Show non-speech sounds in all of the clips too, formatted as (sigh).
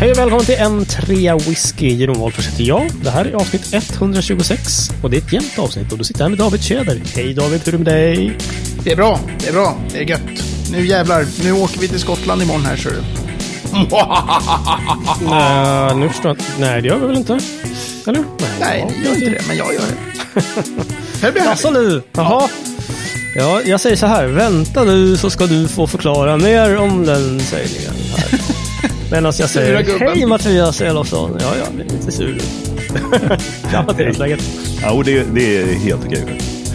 Hej och välkommen till en trea whisky. Jeroen Wolffers heter jag. Det här är avsnitt 126 och det är ett jämnt avsnitt och du sitter här med David Tjäder. Hej David, hur är det med dig? Det är bra, det är bra, det är gött. Nu jävlar, nu åker vi till Skottland imorgon här ser du. (laughs) Nej, nu förstår jag. Nej, det gör vi väl inte? Eller? Nej, ja, ni gör inte det, men jag gör det. (laughs) Det blir härligt. nu? Jaha. Ja, jag säger så här. Vänta nu så ska du få förklara mer om den sägningen här. (laughs) Medan jag Sura säger. Hej Mattias Elofsson. Ja, ja, det är lite sur. (laughs) Tja Mattias, läget? Ja, och det, det är helt okej.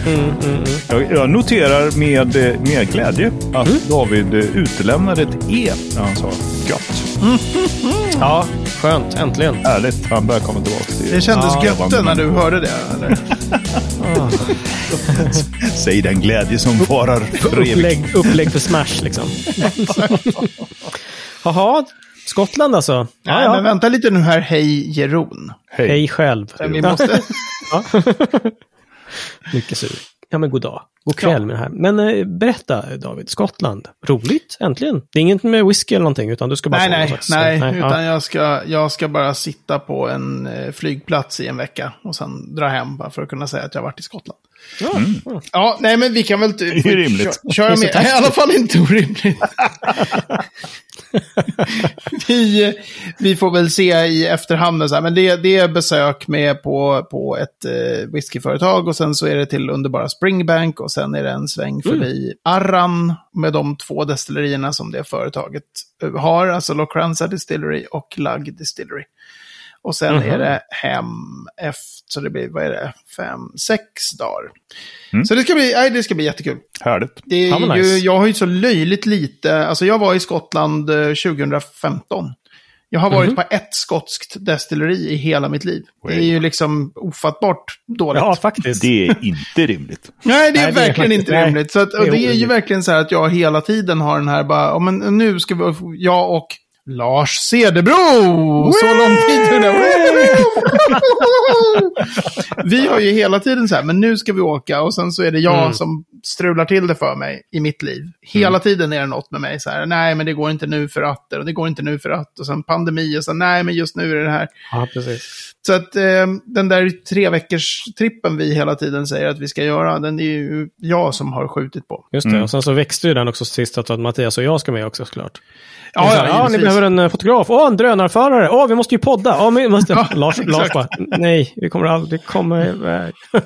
Mm, mm, mm. Jag, jag noterar med, med glädje att Mm. David utelämnade ett E när han sa gött. (laughs) Ja, skönt. Äntligen. Härligt, han börjar komma tillbaka till Det kändes Ja, gött när du hörde det, eller? (laughs) Säg den glädje som varar för evigt. Upplägg, upplägg för Smash liksom. Jaha, Skottland alltså. Ja, Nej, ja. men vänta lite nu här, hej Jeroen. Hej. Hej själv. Men Vi måste... Ja. (laughs) Mycket sur. Ja, men god dag. God kväll Ja. med det här. Men eh, berätta David, Skottland. Roligt, äntligen. Det är inget med whisky eller någonting, utan du ska bara Nej, nej, slags- nej, ja. utan jag ska, jag ska bara sitta på en eh, flygplats i en vecka och sen dra hem bara för att kunna säga att jag har varit i Skottland. Mm. ja. Nej men vi kan väl Det är rimligt. kö- köra med. I alla fall inte orimligt. (laughs) vi, vi får väl se i efterhand. Så här, men det, det är besök med på, på ett eh, whiskyföretag och sen så är det till underbara Springbank och sen är det en sväng förbi Arran med de två destillerierna som det företaget eh, har. Alltså Locranza Distillery och Lug Distillery. Och sen Mhm. är det hem efter, så det blir, vad är det, fem, sex dagar. Mm. Så det ska bli, nej, det ska bli jättekul. Härligt. Det är Ja, ju, nice. Jag har ju så löjligt lite, alltså jag var i Skottland eh, 2015. Jag har varit Mhm. på ett skotskt destilleri i hela mitt liv. Det är ju liksom ofattbart dåligt. ja, faktiskt. Det är inte rimligt. (laughs) Nej, det är Nej, det är verkligen inte nej, rimligt. Så att, det och är det är ju verkligen så här att jag hela tiden har den här bara, ja, men nu ska vi, jag och Lars Cederbro! Så lång tid nu. Vi har ju hela tiden så här, men nu ska vi åka och sen så är det jag Mm. som strular till det för mig i mitt liv. Hela tiden är det något med mig så här, nej men det går inte nu för att, och det går inte nu för att, och sen pandemi och sen nej men just nu är det det här. Ja, precis. Så att eh, den där tre veckors trippen vi hela tiden säger att vi ska göra, den är ju jag som har skjutit på. Just det, Mm. och sen så växte ju den också sist att Mattias och jag ska med också såklart. Ja, här, ja, ni behöver en eh, fotograf. Åh, en drönarförare. Åh, vi måste ju podda. Ja, men vi måste... Ja, (laughs) Lars, Lars bara, nej, vi kommer aldrig komma iväg. (laughs)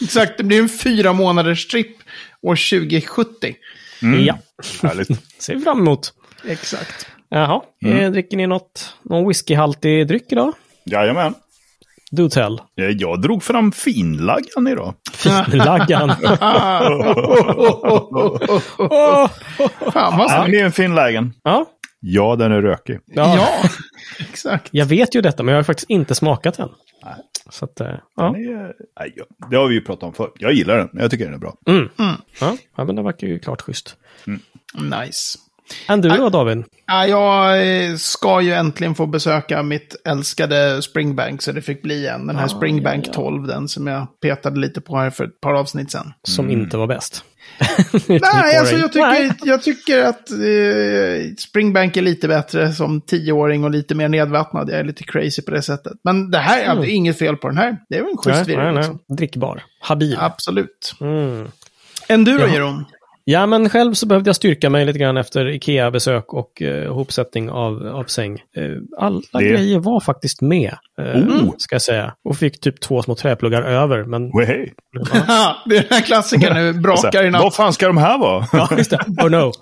Exakt, det blir en fyra månaders tripp år 2070. Mm. Ja, Härligt. (laughs) ser vi fram emot. Exakt. Jaha, Mm. eh, dricker ni något, någon whiskyhaltig dryck idag? Jajamän. Do tell. Eh, Jag drog fram finlaggan idag. Finlaggan. (laughs) (laughs) Fan vad snyggt. det är en finlaggan. ja, Ja, den är rökig. ja. Ja, (laughs) exakt. Jag vet ju detta, men jag har faktiskt inte smakat den. Så att, eh, ja. Den är, nej, det har vi ju pratat om förr. Jag gillar den. Jag tycker den är bra. Mm. Ja, ja, men den verkar ju klart schysst. Nice. Än du då, David? Ja, jag eh, ska ju äntligen få besöka mitt älskade Springbank, så det fick bli en. Den här Ah, Springbank ja, ja. 12, den som jag petade lite på här för ett par avsnitt sedan. Som inte var bäst. (laughs) Nej, alltså jag tycker, jag tycker att eh, Springbank är lite bättre som tioåring och lite mer nedvattnad. Jag är lite crazy på det sättet. Men det här, Mm. det är inget fel på den här. Det är väl en schysst virre. nej, nej. Liksom. Drickbar. Habil. Absolut. Mm. En du då, Jaha. Jeroen? Ja, men själv så behövde jag styrka mig lite grann efter Ikea-besök och eh, ihopsättning av, av säng. Eh, alla Det- grejer var faktiskt med, eh, Oh. ska jag säga. Och fick typ två små träpluggar över, men... Wey. Ja, (laughs) det är den här klassikern nu, (laughs) brakar i natt. Vad fan ska de här vara? (laughs) Ja, just det. Oh no.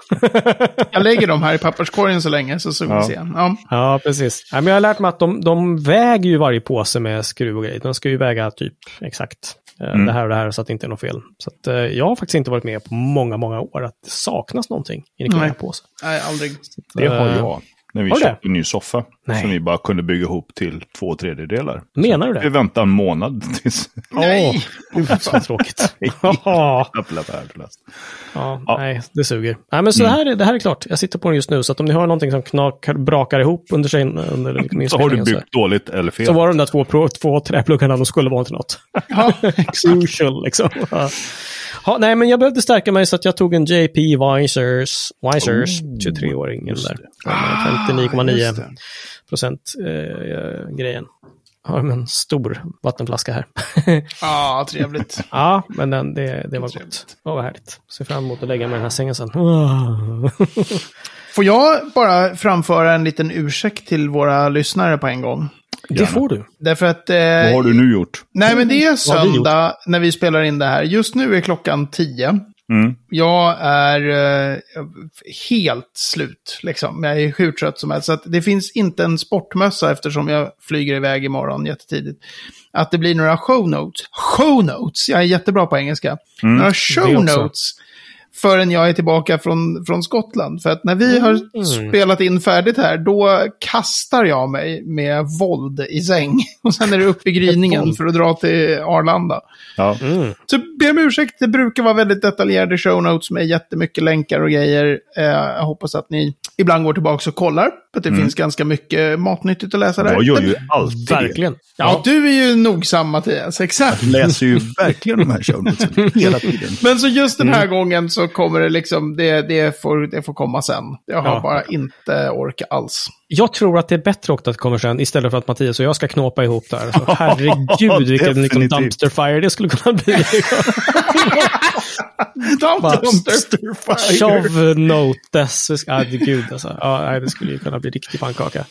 Jag lägger dem här i papperskorgen så länge, så så vi Ja. se. Ja. ja, precis. Ja, men jag har lärt mig att de, de väger ju varje påse med skruv och grejer. De ska ju väga typ exakt eh, Mm. det här och det här så att det inte är något fel. Så att, eh, jag har faktiskt inte varit med på många, många år att det saknas någonting i en Nej. Ikea-påse. Nej, aldrig. Det har Eh, jag. När vi har det? köpte en ny soffa. Nej. Som vi bara kunde bygga ihop till två tredjedelar. Menar du Vi det? väntade en månad tills... Nej! Uff, (laughs) så tråkigt. Ja, ja, Ja. nej, det suger. Nej, men så det, här är, det här är klart. Jag sitter på den just nu, så att om ni hör någonting som knakar, brakar ihop under sig under liksom (laughs) Så har du byggt dåligt eller fel. så, så var de där två, pro- två träpluggarna, de skulle vara till något. Ja, (laughs) Crucial, liksom. Ja, nej, men jag behövde stärka mig så att jag tog en JP Weisers, Weisers Oh, 23-åring. just där. det. Ah, 59,9 just det. procent eh, grejen. Har de en stor vattenflaska här. (laughs) Ja, trevligt. ja, men den, det, det var Trevligt. gott. Åh, vad härligt. Ser fram emot att lägga mig i den här sängen sen. Får jag bara framföra en liten ursäkt till våra lyssnare på en gång? det får du. Därför att... Eh, Vad har du nu gjort? Nej, men det är vi söndag när vi spelar in det här. Just nu är klockan 10. Mm. Jag är eh, helt slut, liksom. Jag är hur trött som helst. Så att det finns inte en sportmössa eftersom jag flyger iväg imorgon jättetidigt. Att det blir några show notes. Show notes! Jag är jättebra på engelska. Några det show notes. Förrän jag är tillbaka från, från Skottland. För att när vi har Mm. spelat in färdigt här, då kastar jag mig med våld i säng. (laughs) Och sen är det upp i gryningen för att dra till Arlanda. Ja. Mm. Så be om ursäkt, det brukar vara väldigt detaljerade show notes med jättemycket länkar och grejer. Eh, jag hoppas att ni ibland går tillbaka och kollar. För att det finns ganska mycket matnyttigt att läsa där. Jag gör ju alltid det. Verkligen. Ja, du är ju nogsam Mattias, exakt. Jag läser ju verkligen de här shownotesen (laughs) hela tiden. Men så just den här gången så kommer det liksom, det, det, får, det får komma sen. Jag har Ja. bara inte ork alls. Jag tror att det är bättre också att det kommer sen istället för att Mattias och jag ska knåpa ihop där. (laughs) Så, herregud, vilken liksom, dumpster fire det skulle kunna bli. (laughs) Dumpster fire. Shove notes. Ja, gud alltså. Ja, det skulle ju kunna bli riktig pannkaka.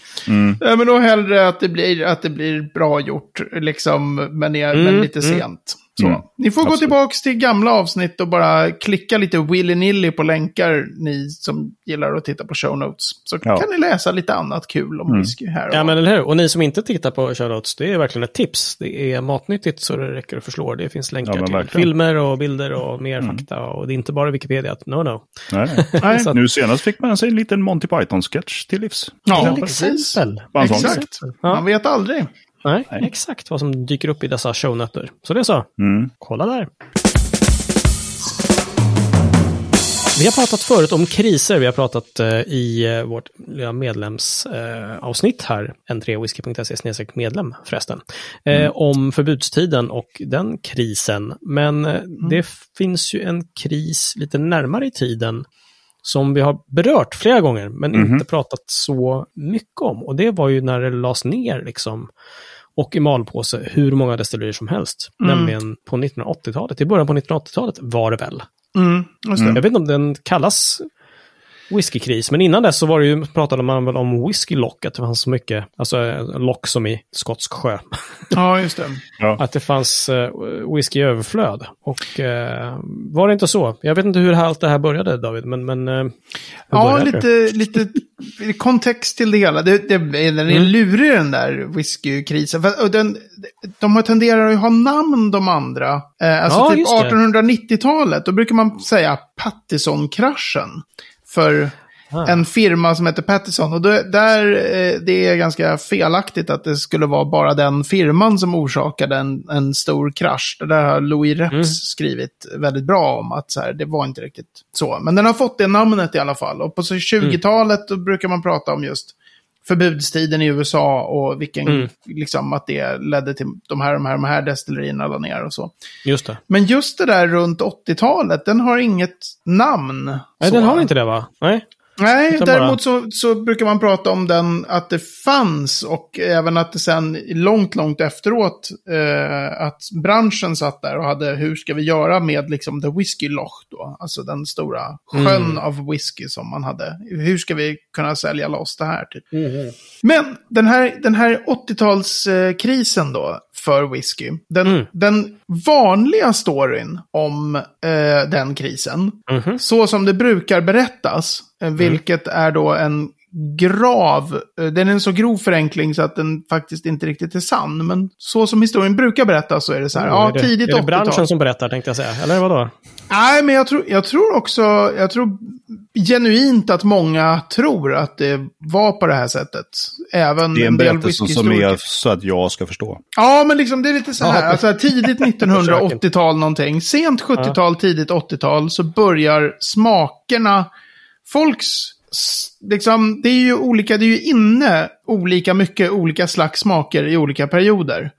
Ja, men då hellre att det blir, att det blir bra gjort, liksom, men, är, men Mm, lite mm. sent. Så. Mm. Ni får gå Absolut. tillbaka till gamla avsnitt och bara klicka lite willy-nilly på länkar, ni som gillar att titta på show notes. Så Ja. kan ni läsa lite annat kul om whisky här. och Ja, men eller hur? Och ni som inte tittar på shoutouts, det är verkligen ett tips. Det är matnyttigt så det räcker att förslå. Det finns länkar Ja, till verkligen. filmer och bilder och mer fakta. Och det är inte bara Wikipedia. att No, no. Nej, (laughs) nej. Att- Nu senast fick man sig en liten Monty Python-sketch till livs. Ja, Till exempel. Exakt. Ja. Man vet aldrig. Nej, exakt vad som dyker upp i dessa shownötter. Så det är så. Mm. Kolla där. Vi har pratat förut om kriser. Vi har pratat eh, i eh, vårt lilla medlemsavsnitt eh, här, n3whisky.se medlem förresten, eh, om förbudstiden och den krisen. Men eh, det finns ju en kris lite närmare i tiden som vi har berört flera gånger, men inte pratat så mycket om. Och det var ju när det lades ner liksom och i malpåse hur många destillerier som helst. Nämligen på 1980-talet. I början på 1980-talet var det väl. Mm, det. Jag vet inte om den kallas whiskykris, men innan dess så var det ju, pratade man väl om whisky lock, att det fanns så mycket, alltså eh, lock som i skotsk sjö. Ja, just det. Ja. Att det fanns eh, whisky i överflöd. Och eh, var det inte så? Jag vet inte hur allt det här började, David, men... men eh, Ja, lite, lite kontext till det hela. Det, det, den är Mm. lurig den där whiskykrisen. För, och den, de har tenderar att ha namn de andra. Eh, alltså Ja, typ just det. 1890-talet, då brukar man säga Pattison-kraschen. För Ah. en firma som heter Pattison. Och då, där, eh, det är ganska felaktigt att det skulle vara bara den firman som orsakade en, en stor krasch. Det där har Louis Reps Mm. skrivit väldigt bra om. att så här, Det var inte riktigt så. Men den har fått det namnet i alla fall. Och på så 20-talet då brukar man prata om just förbudstiden i USA och vilken, Mm. liksom att det ledde till de här, de här, de här destillerierna la ner och så. Just det. Men just det där runt 80-talet, den har inget namn. Nej, så. den har inte det va? Nej. Nej, Utan däremot så, så brukar man prata om den, att det fanns och även att det sen långt, långt efteråt, eh, att branschen satt där och hade, hur ska vi göra med liksom the whisky loch då? Alltså den stora sjön Mm. av whisky som man hade. Hur ska vi kunna sälja loss det här? Typ? Men den här, den här 80-talskrisen då, för whisky. Den, Mm. den vanliga storyn om eh, den krisen, Mhm. så som det brukar berättas, eh, vilket är då en grav, eh, den är en så grov förenkling så att den faktiskt inte riktigt är sann. Men så som historien brukar berättas så är det så här, ja, är det, tidigt är det 80-tal. branschen som berättar, tänkte jag säga. Eller vadå? Nej, men jag tror, jag tror också, jag tror genuint att många tror att det var på det här sättet. Även Det är en en del berättelse som är så att jag ska förstå. Ja, men liksom det är lite så här. Ja. Alltså, tidigt (laughs) 1980-tal någonting. Sent 70-tal, tidigt 80-tal så börjar smakerna, folks, liksom, det är ju olika, det är ju inne olika mycket olika slags smaker i olika perioder.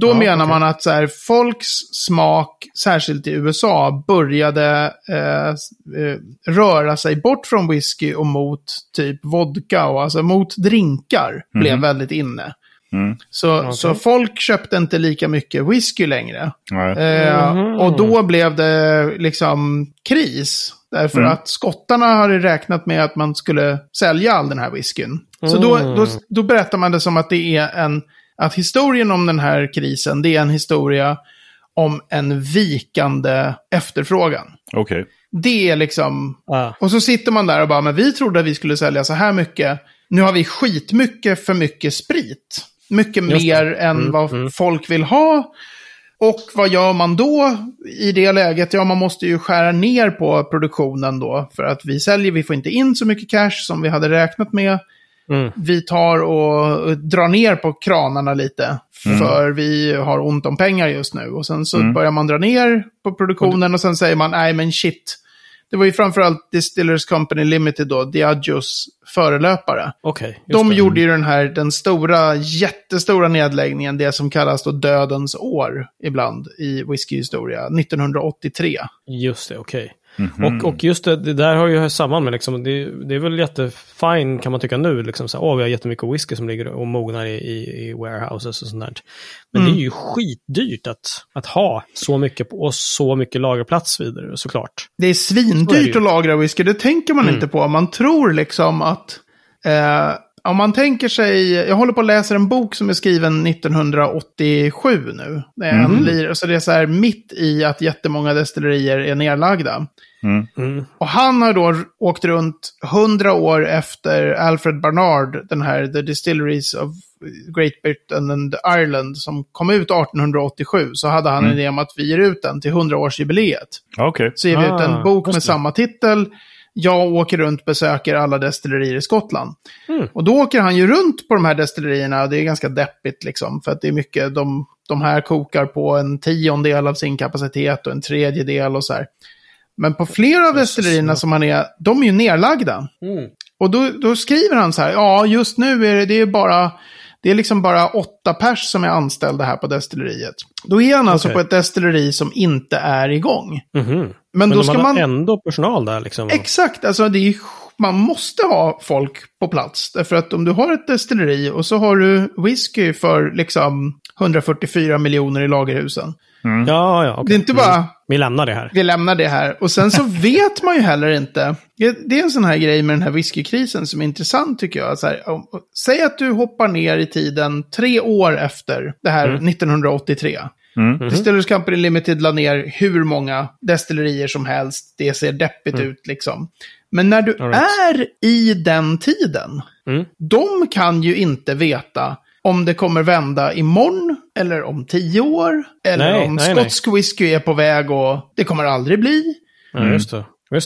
Då Ja, menar okej. man att så här, folks smak, särskilt i USA, började eh, eh, röra sig bort från whisky och mot typ vodka och alltså mot drinkar blev väldigt inne. Mm. Så, Okej. så folk köpte inte lika mycket whisky längre. Eh, Mhm. Och då blev det liksom kris. Därför Mm. att skottarna hade räknat med att man skulle sälja all den här whiskyn. Så då, Mm. då, då berättar man det som att det är en... Att historien om den här krisen, det är en historia om en vikande efterfrågan. Okej. Det är liksom... Ah. Och så sitter man där och bara, men vi trodde att vi skulle sälja så här mycket. Nu har vi skitmycket för mycket sprit. Mycket mer än Mm, vad mm. folk vill ha. Och vad gör man då i det läget? Ja, man måste ju skära ner på produktionen då. För att vi säljer, vi får inte in så mycket cash som vi hade räknat med. Mm. Vi tar och drar ner på kranarna lite. För vi har ont om pengar just nu. Och sen så börjar man dra ner på produktionen och sen säger man, nej men shit. Det var ju framförallt Distillers Company Limited då, Diageos förelöpare. Just De det. gjorde ju den här, den stora, jättestora nedläggningen, det som kallas då dödens år ibland i whiskyhistoria, 1983. Just det, okej. Mhm. Och, och just det, det där har ju samman med, liksom, det, det är väl jättefine kan man tycka nu, liksom så här, åh vi har jättemycket whisky som ligger och mognar i, i, i warehouses och sånt där. Men Mm. det är ju skitdyrt att, att ha så mycket på, och så mycket lagerplats vidare såklart. Det är Så är det svindyrt att lagra whisky, det tänker man Mm. inte på. Man tror liksom att... Eh, om man tänker sig... Jag håller på att läsa en bok som är skriven 1987 nu. Det är, en, lir- så det är så här mitt i att jättemånga destillerier är nedlagda. Mm. Och han har då åkt runt hundra år efter Alfred Barnard, den här The Distilleries of Great Britain and Ireland, som kom ut 1887, så hade han en idé om att vi ger ut den till 100-årsjubileet. Okej. Så ger vi ut Ah, en bok just med samma titel. Jag åker runt och besöker alla destillerier i Skottland. Mm. Och då åker han ju runt på de här destillerierna. Det är ganska deppigt liksom. För att det är mycket, de, de här kokar på en tiondel av sin kapacitet och en tredjedel och så här. Men på flera av destillerierna som han är, de är ju nerlagda. Mm. Och då, då skriver han så här, ja just nu är det, det är bara, det är liksom bara åtta pers som är anställda här på destilleriet. Då är han alltså Okej. på ett destilleri som inte är igång. Mhm. Men, Men då ska har man... ändå personal där liksom. Exakt, alltså det är, man måste ha folk på plats. Därför att om du har ett destilleri och så har du whisky för liksom 144 miljoner i lagerhusen. Ja, ja, okej. Det är inte bara, Vi lämnar det här. vi lämnar det här. Och sen så (laughs) vet man ju heller inte. Det är en sån här grej med den här whiskykrisen som är intressant tycker jag. Så här, om, säg att du hoppar ner i tiden tre år efter det här 1983. Mm. Distillers Company Limited la ner hur många destillerier som helst. Det ser deppigt ut liksom. Men när du right. är i den tiden, Mm. de kan ju inte veta om det kommer vända imorgon, eller om tio år, eller Nej, om nej, skotsk whisky är på väg och det kommer aldrig bli. Ja,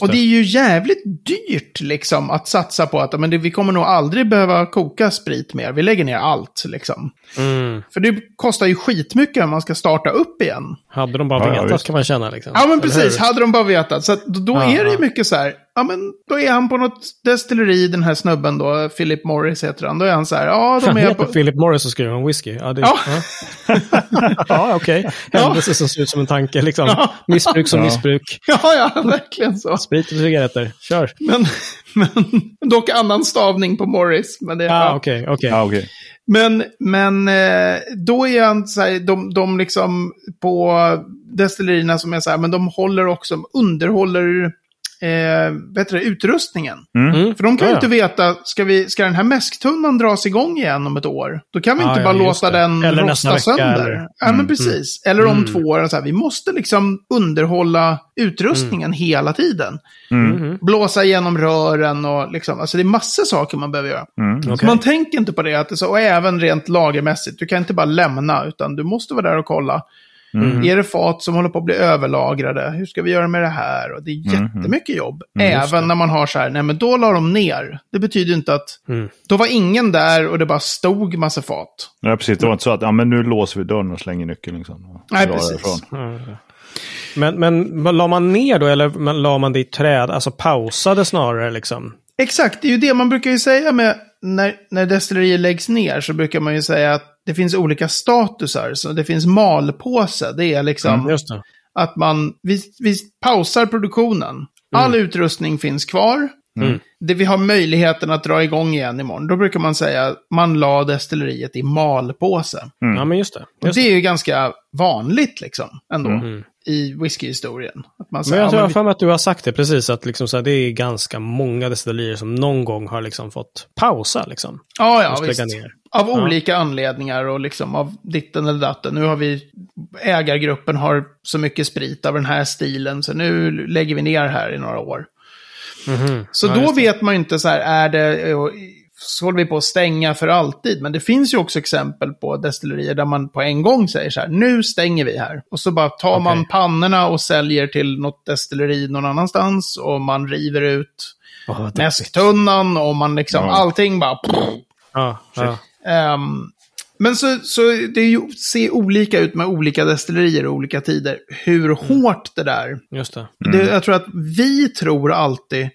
Och det är ju jävligt dyrt liksom att satsa på att men det, vi kommer nog aldrig behöva koka sprit mer. Vi lägger ner allt liksom. Mm. För det kostar ju skitmycket om man ska starta upp igen. Hade de bara Ja, ja, vetat visst. kan man känna liksom. Ja, men Eller precis. hur? Hade de bara vetat. Så att då, Ja, är det ju ja. mycket så här. Ja, men då är han på något destilleri, den här snubben då, Philip Morris heter han. Då är han så här, ja, de Han är heter på... Philip Morris och skriver om whisky. Ja, det, Ja. ja. (laughs) ja okej. Händelse som ser ut som en tanke. Liksom. Ja. Missbruk som Ja. missbruk. Ja, ja, verkligen så. Sprit och cigaretter. Kör. Men, men dock annan stavning på Morris. Men, det, Ja, okej. okej. Ja, okej. men, men eh, då är han så här, de, de liksom på destillerierna som är så här, men de håller också, underhåller eh, det, utrustningen. Mm. För de kan ju Ja, inte veta, ska, vi, ska den här mäsktunnan dras igång igen om ett år? Då kan vi Ja, inte ja, bara just låta det. den Eller nästa rosta vecka, sönder. eller- Ja, men precis. Eller om Mm. två år. Så här, vi måste liksom underhålla utrustningen hela tiden. Mhm. Blåsa igenom rören och liksom, alltså det är massor saker man behöver göra. Mm. Så Okej. man tänker inte på det, att och även rent lagermässigt. Du kan inte bara lämna, utan du måste vara där och kolla. Mm. Är det fat som håller på att bli överlagrade? Hur ska vi göra med det här? Och det är Mhm. jättemycket jobb. Mm, även när man har så här, nej men då la de ner. Det betyder inte att, Mm. då var ingen där och det bara stod massa fat. Ja, precis. Det var inte så att ja, men nu låser vi dörren och slänger nyckeln. Liksom, och Nej, precis. Men, men la man ner då, eller la man det i träd? Alltså pausade snarare liksom? Exakt, det är ju det man brukar ju säga med när, när destillerier läggs ner så brukar man ju säga att det finns olika statusar. Så det finns malpåse, det är liksom Mm, det. att man, vi, vi pausar produktionen. All utrustning finns kvar. Mm. Det vi har möjligheten att dra igång igen imorgon. Då brukar man säga att man la destilleriet i malpåse. Ja, men just det. Just det det. är ju ganska vanligt liksom, ändå, Mm. i whiskyhistorien. Att man Men säger, jag ja, tror men för mig att du har sagt det precis, att liksom så här, det är ganska många destillerier som någon gång har liksom fått pausa. Liksom, ja, ja, visst. lägga ner. Av Ja. olika anledningar och liksom av ditten eller datten. Nu har vi, ägargruppen har så mycket sprit av den här stilen, så nu lägger vi ner här i några år. Mhm. Så Ja, då vet man ju inte så här, är det, så håller vi på att stänga för alltid. Men det finns ju också exempel på destillerier där man på en gång säger så här, nu stänger vi här. Och så bara tar man Okej. pannorna och säljer till något destilleri någon annanstans. Och man river ut duktigt. mäsktunnan och man liksom, Ja. allting bara... Ja, ja. Ehm, men så, så det ju, ser olika ut med olika destillerier och olika tider. Hur hårt det där Just det. det, jag tror att vi tror alltid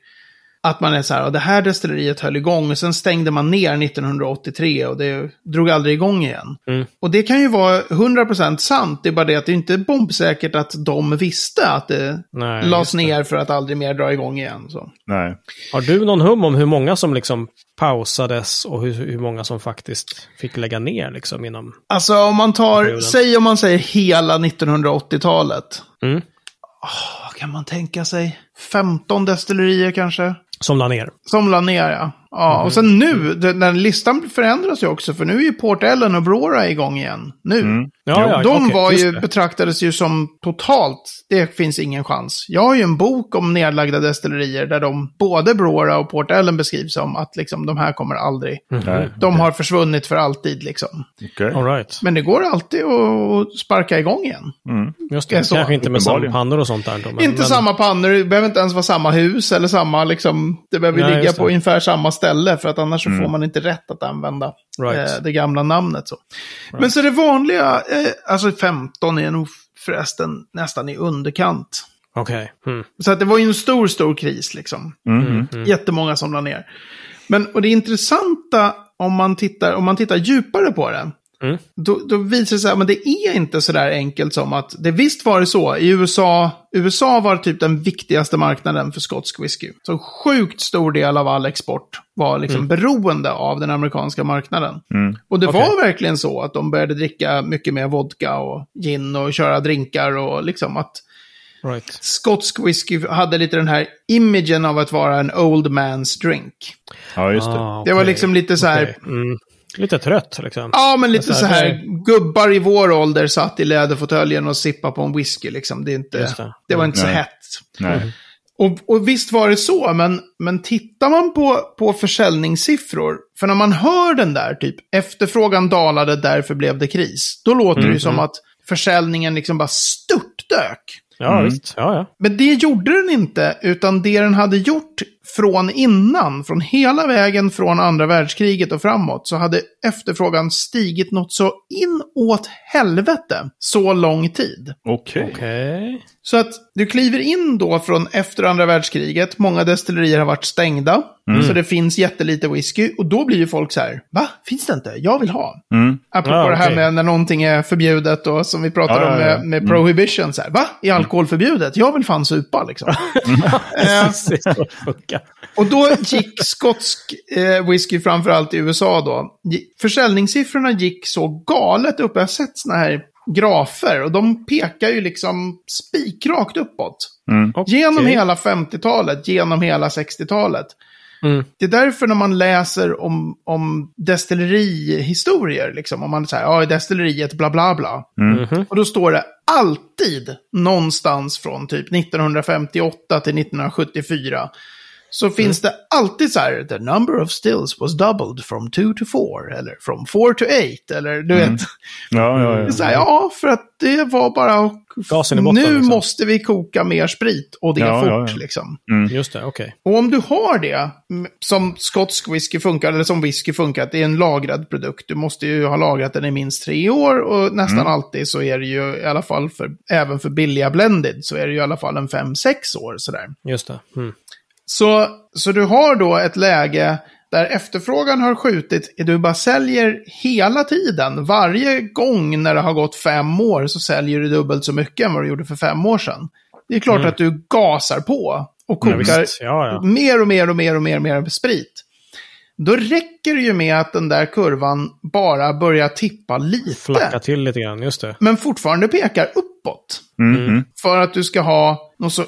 att man är så här, och det här destilleriet höll igång och sen stängde man ner 1983 och det drog aldrig igång igen. Mm. Och det kan ju vara 100% sant, det är bara det att det inte är bombsäkert att de visste att det Nej, lades ner för att aldrig mer dra igång igen. Så. Nej. Har du någon hum om hur många som liksom pausades och hur, hur många som faktiskt fick lägga ner liksom inom... Alltså om man tar, Perioden. säg om man säger hela 1980-talet. Mm. Vad kan man tänka sig? 15 destillerier kanske? Som la ner. Som la ner, ja. Ja, och sen nu, den, den listan förändras ju också, för nu är ju Port Ellen och Brora igång igen. Nu. Ja, ja, De okej, var ju, betraktades ju som totalt, det finns ingen chans. Jag har ju en bok om nedlagda destillerier där de, både Brora och Port Ellen beskrivs som att liksom, de här kommer aldrig, Nej. de har försvunnit för alltid liksom. Okej. All right. Men det går alltid att sparka igång igen. Just Det så, Kanske inte med uppenbarligen. sandpannor och sånt där. Då, men, inte men, samma pannor, det behöver inte ens vara samma hus eller samma, liksom, det behöver Nej, ligga det. på ungefär samma ställe för att annars så får man inte rätt att använda Right. eh, det gamla namnet. Så. Men så det vanliga, eh, alltså 15 är nog förresten nästan i underkant. Okej. Mm. Så att det var ju en stor, stor kris liksom. Mm. Jättemånga som la ner. Men, och det intressanta om man tittar, om man tittar djupare på det, Mm. då, då visar det sig att men det är inte så där enkelt som att det visst var det så. I USA, USA var typ den viktigaste marknaden för skotsk whisky. Så en sjukt stor del av all export var liksom beroende av den amerikanska marknaden. Och det Okej. var verkligen så att de började dricka mycket mer vodka och gin och köra drinkar och liksom att Right. skotsk whisky hade lite den här imagen av att vara en old man's drink. Ja, just det. Ah, Det var liksom lite så här, Okej. Mm. Lite trött liksom. ja men lite Så så här, här, gubbar i vår ålder satt i läderfåtöljen och sippade på en whisky liksom. Det, är inte, det. det. var inte så Nej. hett. Nej. Och, och visst var det så, men, men tittar man på, på försäljningssiffror, för när man hör den där typ, efterfrågan dalade, därför blev det kris, då låter det ju som att försäljningen liksom bara störtdök. Ja, visst. Ja, ja. Men det gjorde den inte, utan det den hade gjort från innan, från hela vägen från andra världskriget och framåt, så hade efterfrågan stigit något så inåt helvete så lång tid. Okej. Okej. Så att du kliver in då från efter andra världskriget, många destillerier har varit stängda, så det finns jättelite whisky, och då blir ju folk så här, va? Finns det inte? Jag vill ha. Mm. Apropå Ja, det här med när någonting är förbjudet och som vi pratade Ja, om med, med prohibition, så här, va? Är alkohol förbjudet? Jag vill fan supa liksom. (laughs) Eh, (laughs) Och då gick skotsk eh, whisky, framförallt i USA då, försäljningssiffrorna gick så galet upp. Jag har sett såna här grafer och de pekar ju liksom spikrakt uppåt. Okej. Genom hela 50-talet, genom hela 60-talet. Mm. Det är därför när man läser om, om destillerihistorier, liksom, om man säger ja, destilleriet bla bla bla. Mhm. Och då står det alltid någonstans från typ 1958 till 1974. Så finns det alltid så här, the number of stills was doubled from two to four, eller from four to eight, eller du vet. Ja, ja, ja. Så här, ja, för att det var bara... Gasen i botten, nu liksom. måste vi koka mer sprit, och det Ja, fort ja, ja. liksom. Just det, okej. Och om du har det, som skotsk whisky funkar, eller som whisky funkar, att det är en lagrad produkt. Du måste ju ha lagrat den i minst tre år och nästan alltid så är det ju i alla fall för, även för billiga blended, så är det ju i alla fall en fem, sex år sådär. Just det. Så, så du har då ett läge där efterfrågan har skjutit, du bara säljer hela tiden. Varje gång när det har gått fem år så säljer du dubbelt så mycket än vad du gjorde för fem år sedan. Det är klart Mm. att du gasar på och Ja, kokar visst. Ja, ja. mer och mer och mer och mer och mer sprit. Då räcker det ju med att den där kurvan bara börjar tippa lite. Flacka till lite grann, just det. Men fortfarande pekar uppåt. Mm. För att du ska ha något så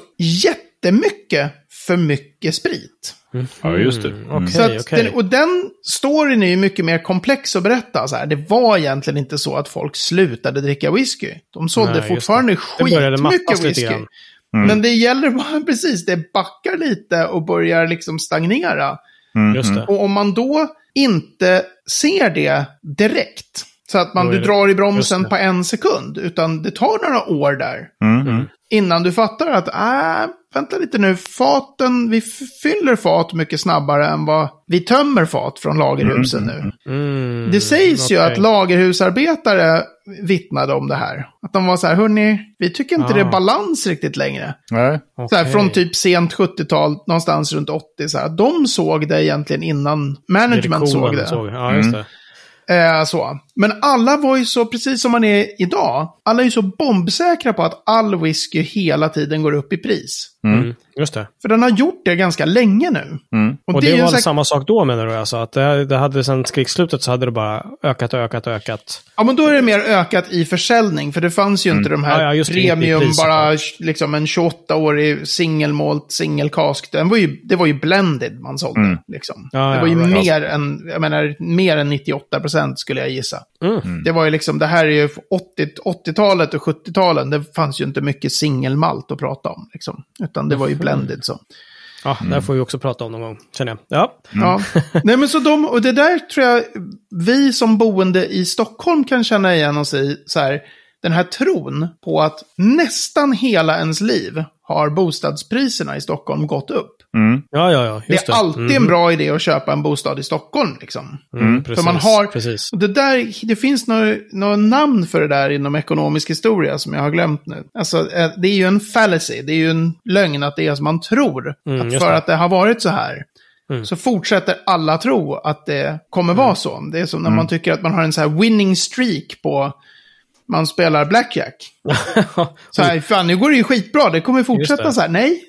jättemycket för mycket sprit. Ja, just det. Mm, Mm. Så att okej. den, och den storyn är ju mycket mer komplex att berätta. Så här. Det var egentligen inte så att folk slutade dricka whisky. De sålde Nej, fortfarande skitmycket whisky. grann. Men det gäller bara (laughs) precis, det backar lite och börjar liksom stagnera. Mm. Just det. Och om man då inte ser det direkt, så att man, du det- drar i bromsen det. på en sekund, utan det tar några år där. Mm. Mm. Innan du fattar att, äh, vänta lite nu, faten, vi fyller fat mycket snabbare än vad vi tömmer fat från lagerhusen nu. Mm, Det sägs ju okej. att lagerhusarbetare vittnade om det här. Att de var så här, hörni, vi tycker inte Ah. det är balans riktigt längre. Nej. Så här, från typ sent 70-tal, någonstans runt 80. Så här. De såg det egentligen innan management såg Direktionen det. Ja, just det. Eh, så. Men alla var ju så, precis som man är idag, alla är ju så bombsäkra på att all whisky hela tiden går upp i pris. Mm. Just det. För den har gjort det ganska länge nu. Mm. Och det, är ju var här- samma sak då menar du alltså? Att det, det hade sen krigsslutet så hade det bara ökat och ökat och ökat? Ja, men då är det mer ökat i försäljning, för det fanns ju inte de här Ja, ja, det, premium, pris, bara liksom en 28-årig singelmalt, singelkask. Den var ju, det var ju blended man sålde. Mm. Liksom. Ja, det var ju mer än, jag menar, mer än 98 procent skulle jag gissa. Mm. Det var ju liksom, det här är ju 80 80-talet och 70-talen, det fanns ju inte mycket singelmalt att prata om. Liksom. Utan det var ju blended så. Ja, det här får vi också prata om någon gång, känner jag. Ja. Ja. (laughs) Nej men så de, och det där tror jag vi som boende i Stockholm kan känna igen oss i. Så här, den här tron på att nästan hela ens liv har bostadspriserna i Stockholm gått upp. Mm. Ja, ja, ja. Det är alltid en bra idé att köpa en bostad i Stockholm. Liksom. Mm, precis, man har- Precis. Det, där, det finns något nå namn för det där inom ekonomisk historia som jag har glömt nu. Alltså, eh, det är ju en fallacy, det är ju en lögn att det är som man tror. Mm, att för det. att det har varit så här. Mm. Så fortsätter alla tro att det kommer vara så. Det är som när man tycker att man har en så här winning streak på... Man spelar blackjack. (laughs) Så här, fan nu går det ju skitbra, det kommer fortsätta det. så här. Nej.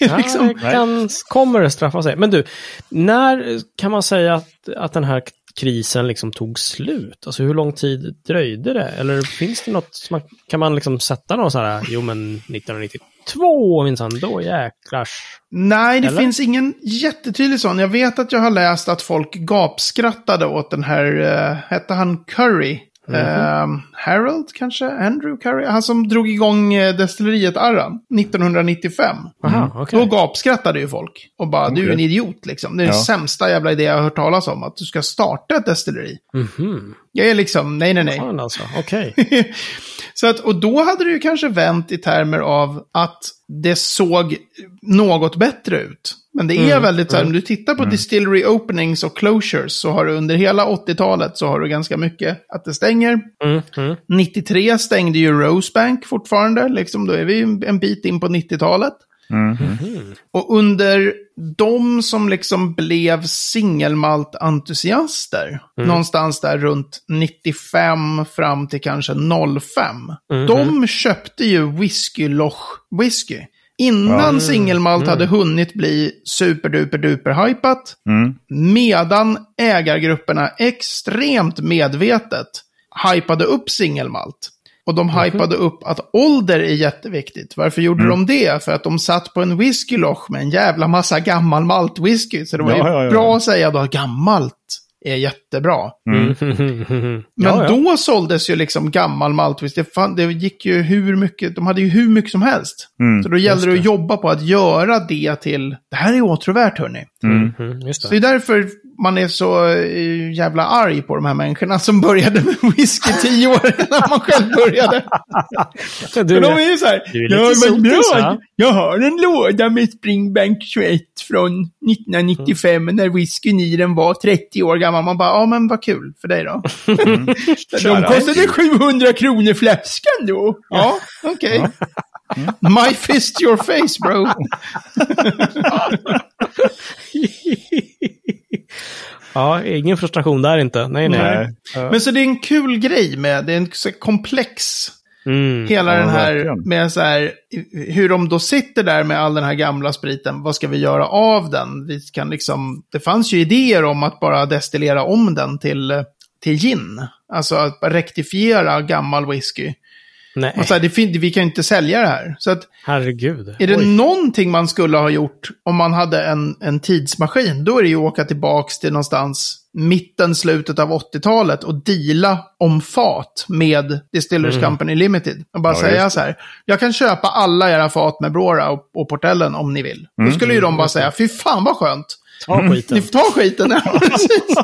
(laughs) Ja, liksom. det kan, kommer det straffa sig. Men du, när kan man säga att, att den här krisen liksom tog slut? Alltså hur lång tid dröjde det? Eller finns det något, som man, kan man liksom sätta någon så här, jo men 1992 minsann, då jäklars. Nej, det Eller? finns ingen jättetydlig sån. Jag vet att jag har läst att folk gapskrattade åt den här, uh, hette han Curry? Mhm. Eh, Harold kanske? Andrew Curry? Han som drog igång uh, destilleriet Arran 1995. Aha, okej. Då gapskrattade ju folk. Och bara, du är en idiot liksom. Det är den Ja. sämsta jävla idé jag har hört talas om. Att du ska starta ett destilleri. Mhm. Jag är liksom, nej, nej, nej. Fan alltså, okej. (laughs) Så att, och då hade det ju kanske vänt i termer av att det såg något bättre ut. Men det är Mm, väldigt så här, om du tittar på distillery openings och closures så har du under hela 80-talet så har du ganska mycket att det stänger. Mm, mm. 93 stängde ju Rosebank fortfarande, liksom då är vi en bit in på 90-talet. Mm. Och under de som liksom blev singelmalt-entusiaster, någonstans där runt 95 fram till kanske 05, de köpte ju whisky loch whisky. Innan singelmalt hade hunnit bli superduper-duper hypat, Mm. medan ägargrupperna extremt medvetet hypade upp singelmalt. Och de hypade upp att ålder är jätteviktigt. Varför gjorde de det? För att de satt på en whiskyloch med en jävla massa gammal maltwhisky. Så det var ju Ja, ja, ja. bra att säga då, gammalt är jättebra. Mm. (laughs) Men Ja, ja. då såldes ju liksom gammal maltwhisky. Det, fan, det gick ju hur mycket, de hade ju hur mycket som helst. Mm. Så då gällde det att jobba på att göra det till, det här är åtråvärt hörni. Mm. Mm, just Så det. det är därför man är så eh, jävla arg på de här människorna som började med whisky tio år innan man själv började. (laughs) Du, de är ju så här, du är lite ja, men sotis, jag, va?" jag har en låda med Springbank 21 från 1995 när whiskyn i den var 30 år gammal. Man bara, ja men vad kul för dig då. (laughs) De kostade 700 kronor flaskan då. Ja, okej. My fist your face bro. (laughs) ja, ingen frustration där inte. Nej, nej. Nej. Men så det är en kul grej med, det är en så komplex, Mm. hela Ja, den här, verkligen. med så här, hur de då sitter där med all den här gamla spriten, vad ska vi göra av den? Vi kan liksom, det fanns ju idéer om att bara destillera om den till, till gin. Alltså att rektifiera gammal whisky. Nej, Och så här, det fin- vi kan ju inte sälja det här. Så att, herregud. är det Oj. någonting man skulle ha gjort om man hade en, en tidsmaskin, då är det ju att åka tillbaks till någonstans mitten, slutet av 80-talet och deala om fat med Distillers Mm. Company Limited. Och bara Ja, säga just så här, jag kan köpa alla era fat med Brora och, och Portellen om ni vill. Mm. Då skulle ju de bara säga, fy fan vad skönt. Ta skiten. Ni får ta skiten. Ja, (laughs) precis.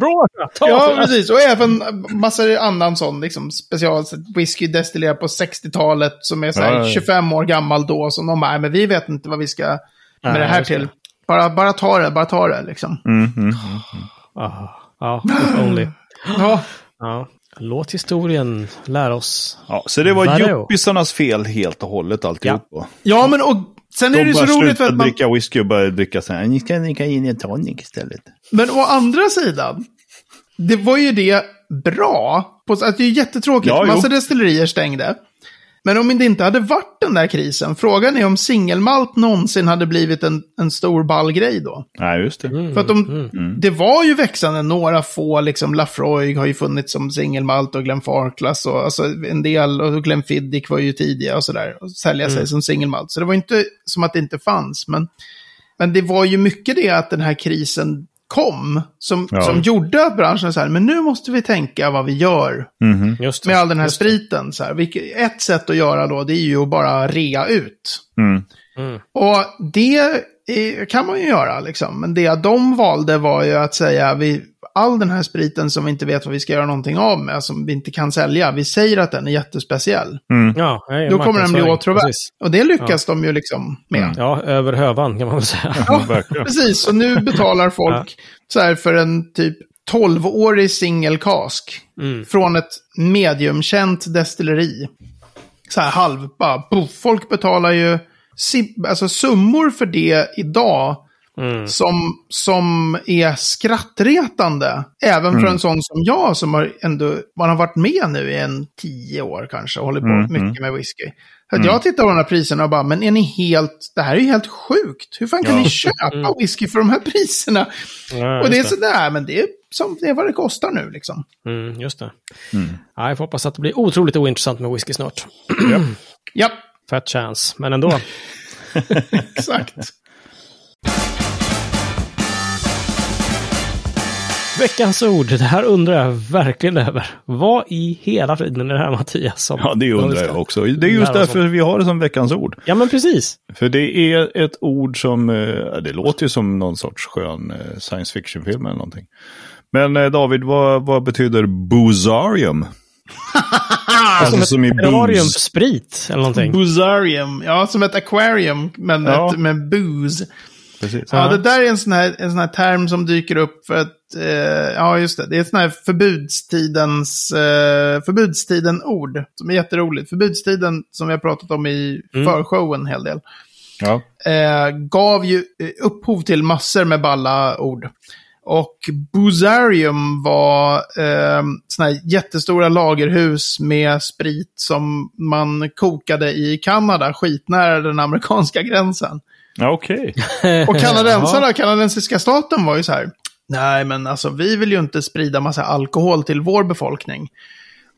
Bra! Ta Ja, precis. Och även massa annan sån liksom, special whisky destillerad på 60-talet som är så här Ja, ja, ja. 25 år gammal då. Som de bara, "Nej, men vi vet inte vad vi ska med Nej, det här till. Bara, bara ta det, bara ta det liksom. Mm, mm. Ah, Ja, only. Ja, Ja. Låt historien lära oss. Ja, så det var yuppisarnas fel helt och hållet alltihopa. ja men och sen är De det så roligt för att man... dricka whisky och började dricka så här. Ni ska dricka gin and tonic istället. Men å andra sidan, det var ju det bra. På, alltså, det är jättetråkigt, Ja, jo. massa destillerier stängde. Men om det inte hade varit den där krisen, frågan är om singelmalt någonsin hade blivit en, en stor ball grej då. Nej, just det. Mm, För att de, mm. det var ju växande, några få, liksom Lafroig har ju funnits som singelmalt och Glenfarclas och alltså, en del, och Glenfiddich var ju tidiga och sådär, och sälja sig Mm. som singelmalt. Så det var inte som att det inte fanns, men, men det var ju mycket det att den här krisen kom, som, Ja. som gjorde att branschen så här, men nu måste vi tänka vad vi gör. Just det. med all den här Just spriten. Så här. Vilket, ett sätt att göra då, det är ju att bara rea ut. Mm. Mm. Och det är, kan man ju göra, liksom. Men det de valde var ju att säga, vi, all den här spriten som vi inte vet vad vi ska göra någonting av med, som vi inte kan sälja, vi säger att den är jättespeciell. Mm. Ja, nej, Då kommer den bli åtråvärd. Och det lyckas de ju liksom med. Mm. Ja, över hövan kan man väl säga. (laughs) Ja. Precis, och nu betalar folk så här för en typ 12-årig single cask Mm. från ett mediumkänt destilleri. Så här halv, bara, folk betalar ju alltså summor för det idag Mm. som, som är skrattretande. Även Mm. för en sån som jag som har ändå, man har varit med nu i en tio år kanske och hållit på Mm, mycket med whisky. Så att jag tittar på de här priserna och bara, men är ni helt, det här är ju helt sjukt. Hur fan kan Ja. ni köpa whisky för de här priserna? Ja, och det är sådär, men det är, som, det är vad det kostar nu liksom. Mm, just det. Mm. Ja, jag får hoppas att det blir otroligt ointressant med whisky snart. Ja, Fat chance, men ändå. (laughs) exakt. Veckans ord, det här undrar jag verkligen över. Vad i hela friden är det här Mattias? Som Ja, det undrar jag också. Det är just därför vi har det som veckans ord. Ja, men precis. För det är ett ord som, eh, det låter ju som någon sorts skön eh, science fiction-film eller någonting. Men eh, David, vad, vad betyder boozarium? (laughs) alltså som i Terrarium booze. för sprit eller någonting. Boozarium, ja som ett aquarium, men Ja. ett, med booze. Precis. Ja, det där är en sån, här, en sån här term som dyker upp för att, eh, ja just det, det är ett sån här förbudstidens, eh, förbudstiden-ord som är jätteroligt. Förbudstiden, som vi har pratat om i Mm. förshowen en hel del, Ja. eh, gav ju eh, upphov till massor med balla ord. Och Boozarium var eh, såna här jättestora lagerhus med sprit som man kokade i Kanada, skitnära den amerikanska gränsen. Ja, okej. (laughs) Och kanadensarna, kanadensiska staten var ju så här. Nej, men alltså vi vill ju inte sprida massa alkohol till vår befolkning.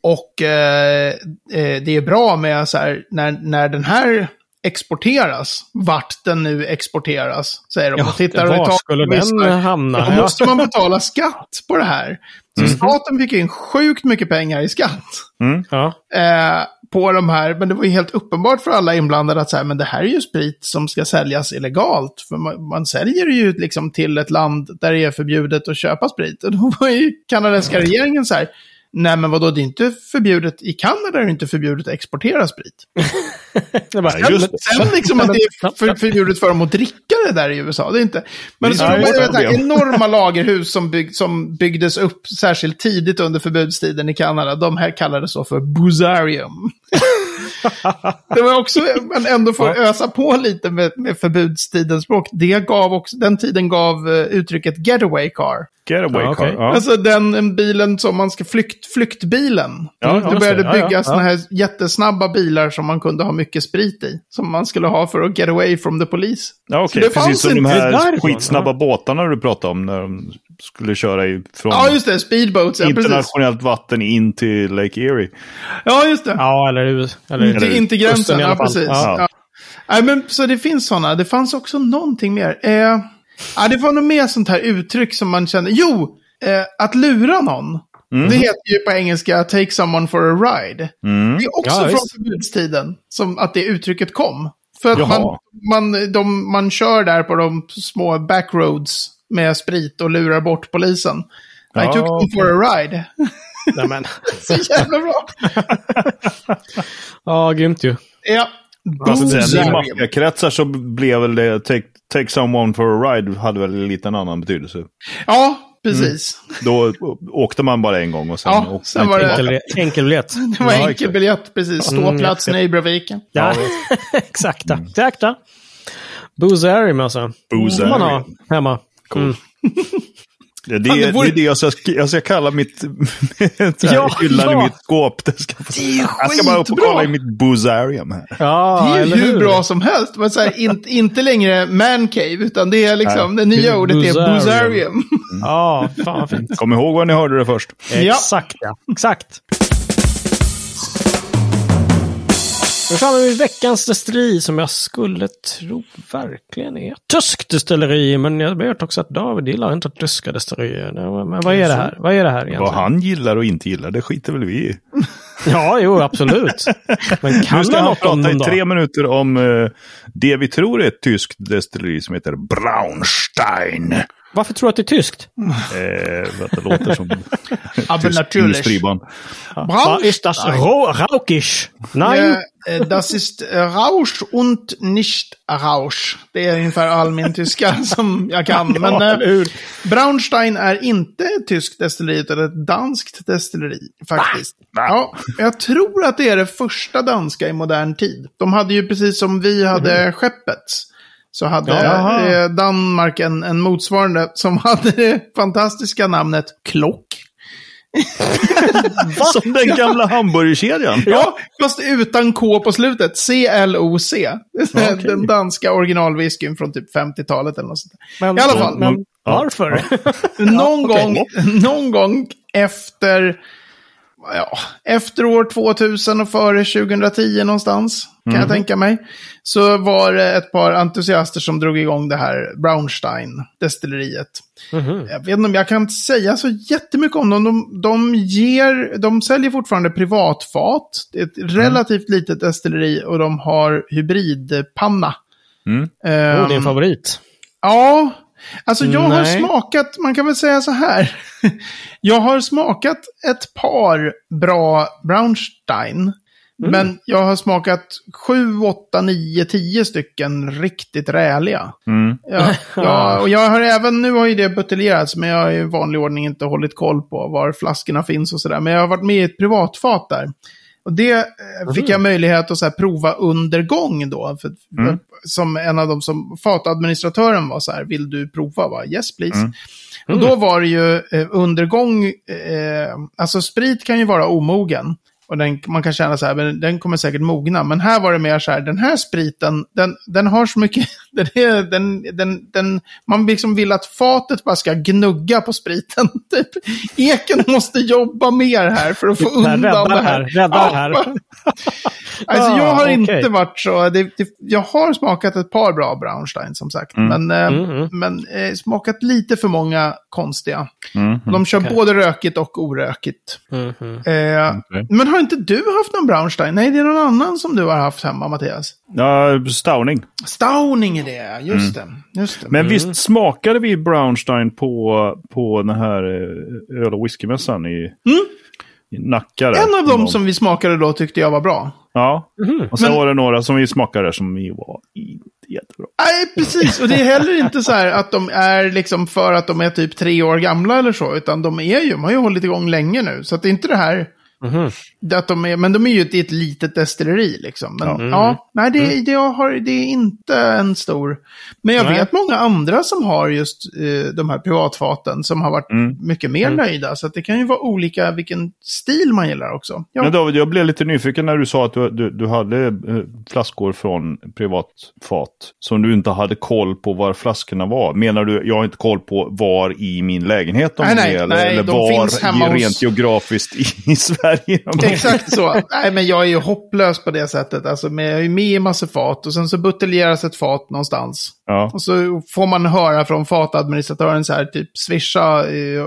Och eh, eh, det är bra med så här, när, när den här exporteras, vart den nu exporteras, säger de. Ja, och tittar och var tar- skulle den lyssnar. hamna? Då måste man betala skatt på det här. Så staten fick in sjukt mycket pengar i skatt Ja. eh, på de här. Men det var ju helt uppenbart för alla inblandade att så här, men det här är ju sprit som ska säljas illegalt. För man, man säljer ju liksom till ett land där det är förbjudet att köpa sprit. Och då var ju kanadensiska regeringen så här, nej men vadå, det är inte förbjudet, i Kanada är det inte förbjudet att exportera sprit. (laughs) Det bara, Sen, sen liksom att det är för, förbjudet för dem att dricka det där i USA, det är inte. Men så så här enorma lagerhus som, bygg, som byggdes upp särskilt tidigt under förbudstiden i Kanada. De här kallades så för boozarium. (laughs) det var också, men ändå får ösa på lite med, med förbudstidens språk. Det gav också, den tiden gav eh, uttrycket getaway car. Getaway Ja, car. okej. Ja. Alltså den bilen som man ska, flykt, flyktbilen. Ja, det började. Ja, ja, byggas ja. såna här jättesnabba bilar som man kunde ha mycket sprit i. Som man skulle ha för att get away from the police. Ja, okej. Så det fanns Precis som de inte här därifrån, skitsnabba båtarna du pratade om när de skulle köra från Ja, just det. Speedboats, ja precis. internationellt vatten in till Lake Erie. Ja, just det. Ja, eller... eller Inte, inte kusten gränsen, ja precis. Ja. Ja. Nej, men, så det finns sådana. Det fanns också någonting mer. Eh, ja, det var nog mer sånt här uttryck som man kände. Jo, eh, att lura någon. Mm. Det heter ju på engelska take someone for a ride. Mm. Det är också Ja, från förbudstiden som att det uttrycket kom. För att man, Jaha. man, de, man kör där på de små backroads med sprit och lurar bort polisen. I Ja, took them for a ride. (laughs) (laughs) Så jävla bra. Ja, grymt ju. Ja. Sen i maffiakretsar så blev väl det take, take someone for a ride hade väl lite en annan betydelse. Ja, precis. Då åkte man bara en gång och sen Ja, åkte sen var det-. Enkel, enkelbiljett. (laughs) Det var Ja, enkel exakt. biljett, precis. Mm, Ståplats japp, japp. Nybroviken. Ja, (laughs) exakt. Exakt. Boozarium alltså. Boozarium. får man ha hemma. Mm. (laughs) Det, det, Fan, det det, vore- är det jag ska, jag ska kalla mitt (laughs) Ja, hyllan ja. i mitt skåp. Det ska, Det är jag ska bara upp och kolla i mitt boozarium här. Ja, Det är ju hur bra som helst. Men så här, inte, inte längre man cave, utan det är liksom, det nya ordet är Boozarium. boozarium. Ja, fan fint. Kom ihåg var ni hörde det först. Ja. Exakt, ja. Exakt. Nu är framme vid veckans destilleri som jag skulle tro verkligen är tyskt destilleri. Men jag vet också att David gillar inte tyska destillerier. Men vad är det här? Vad är det här egentligen? Vad han gillar och inte gillar, det skiter väl vi i. (laughs) Ja, jo, absolut. Men Nu kan ska man han prata i tre minuter om eh, det vi tror är ett tyskt destilleri som heter Braunstein. Varför tror du att det är tyskt? Eh, att det låter som Aber natürlich. Vad ist das? Raukisch? Nej. Eh, Das ist eh, Rausch und nicht Rausch. Det är ungefär all min tyska (laughs) som jag kan. Men Ja, eh? Braunstein är inte ett tyskt destilleri, utan ett danskt destilleri. Faktiskt. Va? Ja, jag tror att det är det första danska i modern tid. De hade ju precis som vi hade skeppet. Så hade Jaha. Danmark en, en motsvarande som (laughs) hade det fantastiska namnet Klock. (laughs) Som den gamla hamburgerkedjan. Ja, fast utan K på slutet. C-L-O-C. Den danska originalwhiskyn från typ 50-talet eller något sånt. Men, I alla fall. Men Ja. varför? Någon, okej. gång, någon gång efter, ja, efter år 2000 och före 2010 någonstans, kan Mhm. jag tänka mig, så var det ett par entusiaster som drog igång det här Braunstein-destilleriet. Mhm. Jag vet inte om jag kan säga så jättemycket om dem. De, de, ger, de säljer fortfarande privatfat. Det är ett Mm. relativt litet destilleri och de har hybridpanna. Mm. Ehm, Oh, din favorit. Ja, alltså jag har Nej. smakat, man kan väl säga så här. (laughs) Jag har smakat ett par bra Braunstein. Mm. Men jag har smakat sju, åtta, nio, tio stycken riktigt räliga. Mm. Ja, (laughs) ja, och jag har även, nu har ju det buteljerats, men jag har i vanlig ordning inte hållit koll på var flaskorna finns och sådär. Men jag har varit med i ett privatfat där. Och det eh, fick jag möjlighet att så prova under gång då. För, Mm. Som en av dem som fatadministratören var så här, vill du prova? Va? Yes please. Mm. Och då var det ju eh, undergång, eh, alltså sprit kan ju vara omogen. Och den, man kan känna så här, men den kommer säkert mogna. Men här var det mer så här, den här spriten, den, den har så mycket, (laughs) den är, den, den, den, man liksom vill att fatet bara ska gnugga på spriten. (laughs) Typ. Eken måste jobba mer här för att få undan rädda det här. här, rädda det här. (laughs) Alltså jag har Ah, inte okej. varit så, det, det, jag har smakat ett par bra Braunstein som sagt. Men, eh, Mm, mm. men eh, smakat lite för många konstiga. Mm. De kör Okej. både rökigt och orökigt. Mhm. Eh, Okej. Men har inte du haft någon Braunstein? Nej, det är någon annan som du har haft hemma, Mattias. Ja, Stauning. Stauning är det, just det. Just det. Men visst smakade vi Brownstein på, på den här eh, öl och whiskymässan i, i Nacka? där? en av dem Någon- som vi smakade då tyckte jag var bra. Ja, Mhm. och sen Men- var det några som vi smakade som vi var inte jättebra. Nej, precis. Och det är heller inte så här att de är liksom för att de är typ tre år gamla eller så. Utan de är ju, de har ju hållit igång länge nu. Så att det är inte det här Det Att de är, men de är ju i ett litet destilleri liksom. Men, Ja. ja. Mm. nej, det, det, jag har, det är inte en stor... Men jag Nej. vet många andra som har just eh, de här privatfaten som har varit Mm. mycket mer Mm. nöjda. Så det kan ju vara olika vilken stil man gillar också. Ja. Men David, jag blev lite nyfiken när du sa att du, du, du hade eh, flaskor från privatfat som du inte hade koll på var flaskorna var. Menar du, jag har inte koll på var i min lägenhet de Nej, nej, är? Eller, nej, eller var hos- rent geografiskt i (laughs) Sverige de är? Exakt så. Nej, men jag är ju hopplös på det sättet. Alltså, med, jag är med i massa fat och sen så buteljeras ett fat någonstans. Ja. Och så får man höra från fatadministratören så här, typ swisha eh,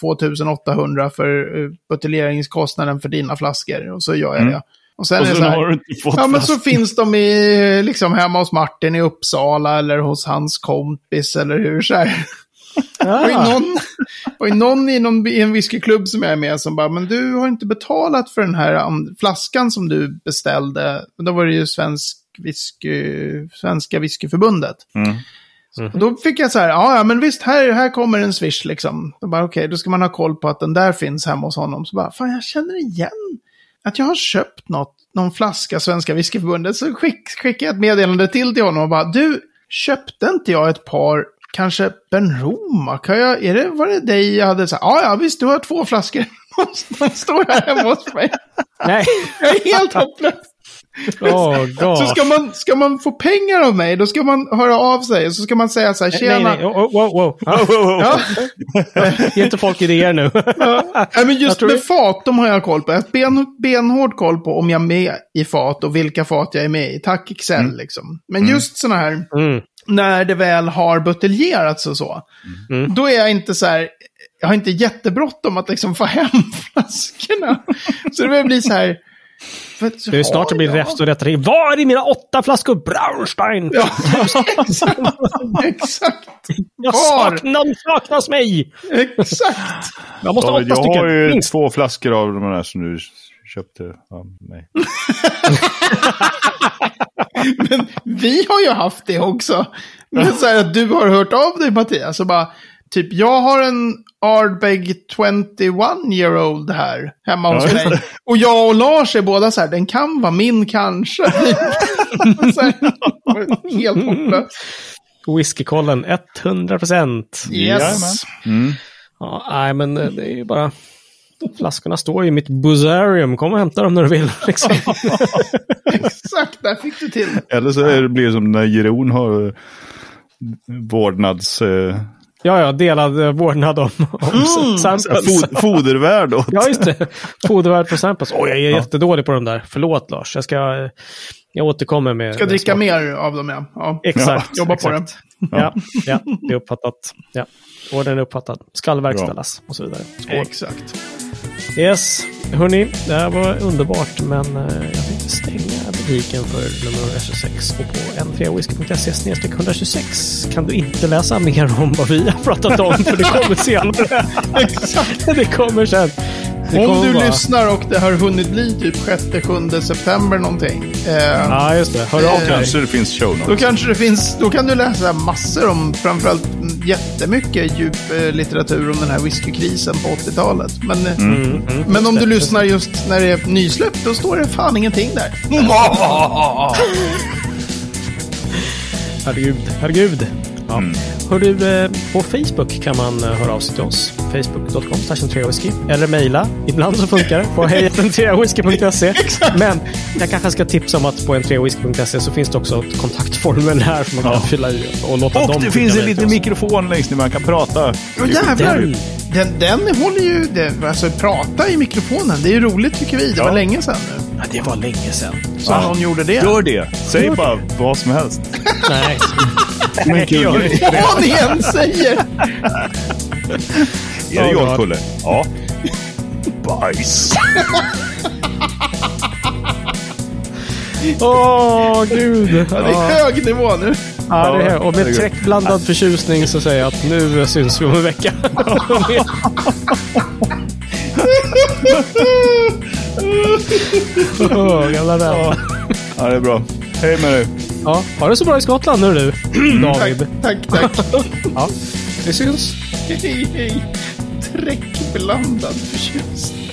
2800 för eh, buteljeringskostnaden för dina flaskor. Och så gör jag Mm. det. Och sen Och sen så här, har du inte fått Ja, men så finns de i, liksom hemma hos Martin i Uppsala eller hos hans kompis eller hur. Så här. Det var ju någon, var ju någon i, någon i en whiskyklubb som jag är med som bara, men du har inte betalat för den här flaskan som du beställde. Men Då var det ju svensk whisky, Svenska whiskyförbundet. Mm. Och då fick jag så här, ja, ja men visst, här, här kommer en swish liksom. Då bara, okej, då ska man ha koll på att den där finns hemma hos honom. Så bara, fan jag känner igen att jag har köpt något, någon flaska Svenska whiskyförbundet. Så skick, skickade jag ett meddelande till till honom och bara, du, köpte inte jag ett par, kanske Benroma? Kan jag, är det, var det dig jag hade sagt? Ja, ja, visst, du har två flaskor. (laughs) De står här hemma hos mig. (laughs) Nej. Jag är helt hopplös. Oh. Så ska man, ska man få pengar av mig, då ska man höra av sig. Och så ska man säga så här, tjena. Nej, nej. Oh, (laughs) wow, wow. Ja, Ja, Ge inte folk idéer nu. Ja, men just med det- fat, de har jag koll på. Jag har ben, benhård koll på om jag är med i fat och vilka fat jag är med i. Tack Excel liksom. Men just sådana här, Mm. När det väl har buteljerats och så. Mm. Då är jag inte så här, jag har inte jättebråttom att liksom få hem (laughs) flaskorna. Så det börjar bli så här. för Det är snart det blir räfst och rättare. Var är mina åtta flaskor Braunstein? Ja, exakt. (laughs) exakt. Jag saknar, de saknas mig! Exakt. Jag måste ha åtta jag har stycken. ju Minst. två flaskor av de här som du köpte av mig. (laughs) Men vi har ju haft det också. Men så här att du har hört av dig Mattias. Och bara, typ jag har en Ardbeg 21 year old här hemma hos Ja. mig. Och jag och Lars är båda så här, den kan vara min kanske. (laughs) så här, helt hopplöst. Whiskykollen 100 procent. Yes. Mm. Ja, nej, men eh, det är ju bara... Flaskorna står ju i mitt buzzarium. Kom och hämta dem när du vill. (laughs) Liksom. (laughs) Exakt, där fick du till. Eller så är det blir det som när Jeroen har eh, vårdnads... Eh, Ja, ja, delad eh, vårdnad om, om samples. fod, fodervärd åt. Ja, just det. Fodervärd för samples. Åh, jag är jättedålig på de där. Förlåt, Lars. Jag ska... Jag återkommer med... Ska med dricka smak. mer av dem, ja. ja. Exakt. Jobba på exakt. Ja, ja, det är uppfattat. Ja. Ordern är uppfattad. Skall verkställas och så vidare. Skål. Exakt. Yes, hörni, det här var underbart, men eh, jag tänkte stänga butiken för nummer 26 och på n3whisky.se 126 kan du inte läsa mer om vad vi har pratat om, för det kommer (laughs) senare. Exakt. det kommer sen. Om du bara- lyssnar och det har hunnit bli typ 6-7 september någonting. Eh, Ja, just det. Hör av dig. Kanske det finns show Då notes. kanske det finns, då kan du läsa massor om, framförallt jättemycket djup eh, litteratur om den här whiskykrisen på 80-talet. Men, eh, Mm, mm. men om du lyssnar just när det är nysläppt, då står det fan ingenting där. (laughs) Herregud, herregud. Ja. Mm. Hör du, eh, på Facebook kan man eh, höra av sig till oss. Facebook.com whisky Eller mejla. Ibland så funkar det. På (laughs) hejatentreawhisky.se. Men jag kanske ska tipsa om att på entreawhisky.se så finns det också ett kontaktformulär som man kan Ja. fylla i och låta Och dem det finns en liten mikrofon längst ner man kan prata. Ja, jävlar! Den- Den, den håller ju, det, alltså prata i mikrofonen, det är ju roligt tycker vi. Det var Ja. länge sedan nu. Ja, det var länge sedan. Så någon gjorde det. Gör det. Säg bara vad som helst. Nej. (laughs) Men gör gör det. Vad (laughs) ni än säger! Är det Kulle? Ja. Bajs. Åh, gud. Ja, det är hög nivå nu. Ja, det är, och med träckblandad förtjusning så säger jag att nu syns vi om en vecka. (laughs) Gamla rävar. Ja, det är bra. Hej med dig. Ja, ha det så bra i Skottland nu du, David. Tack, tack. Ja, vi syns. hej, hej. Träckblandad förtjusning.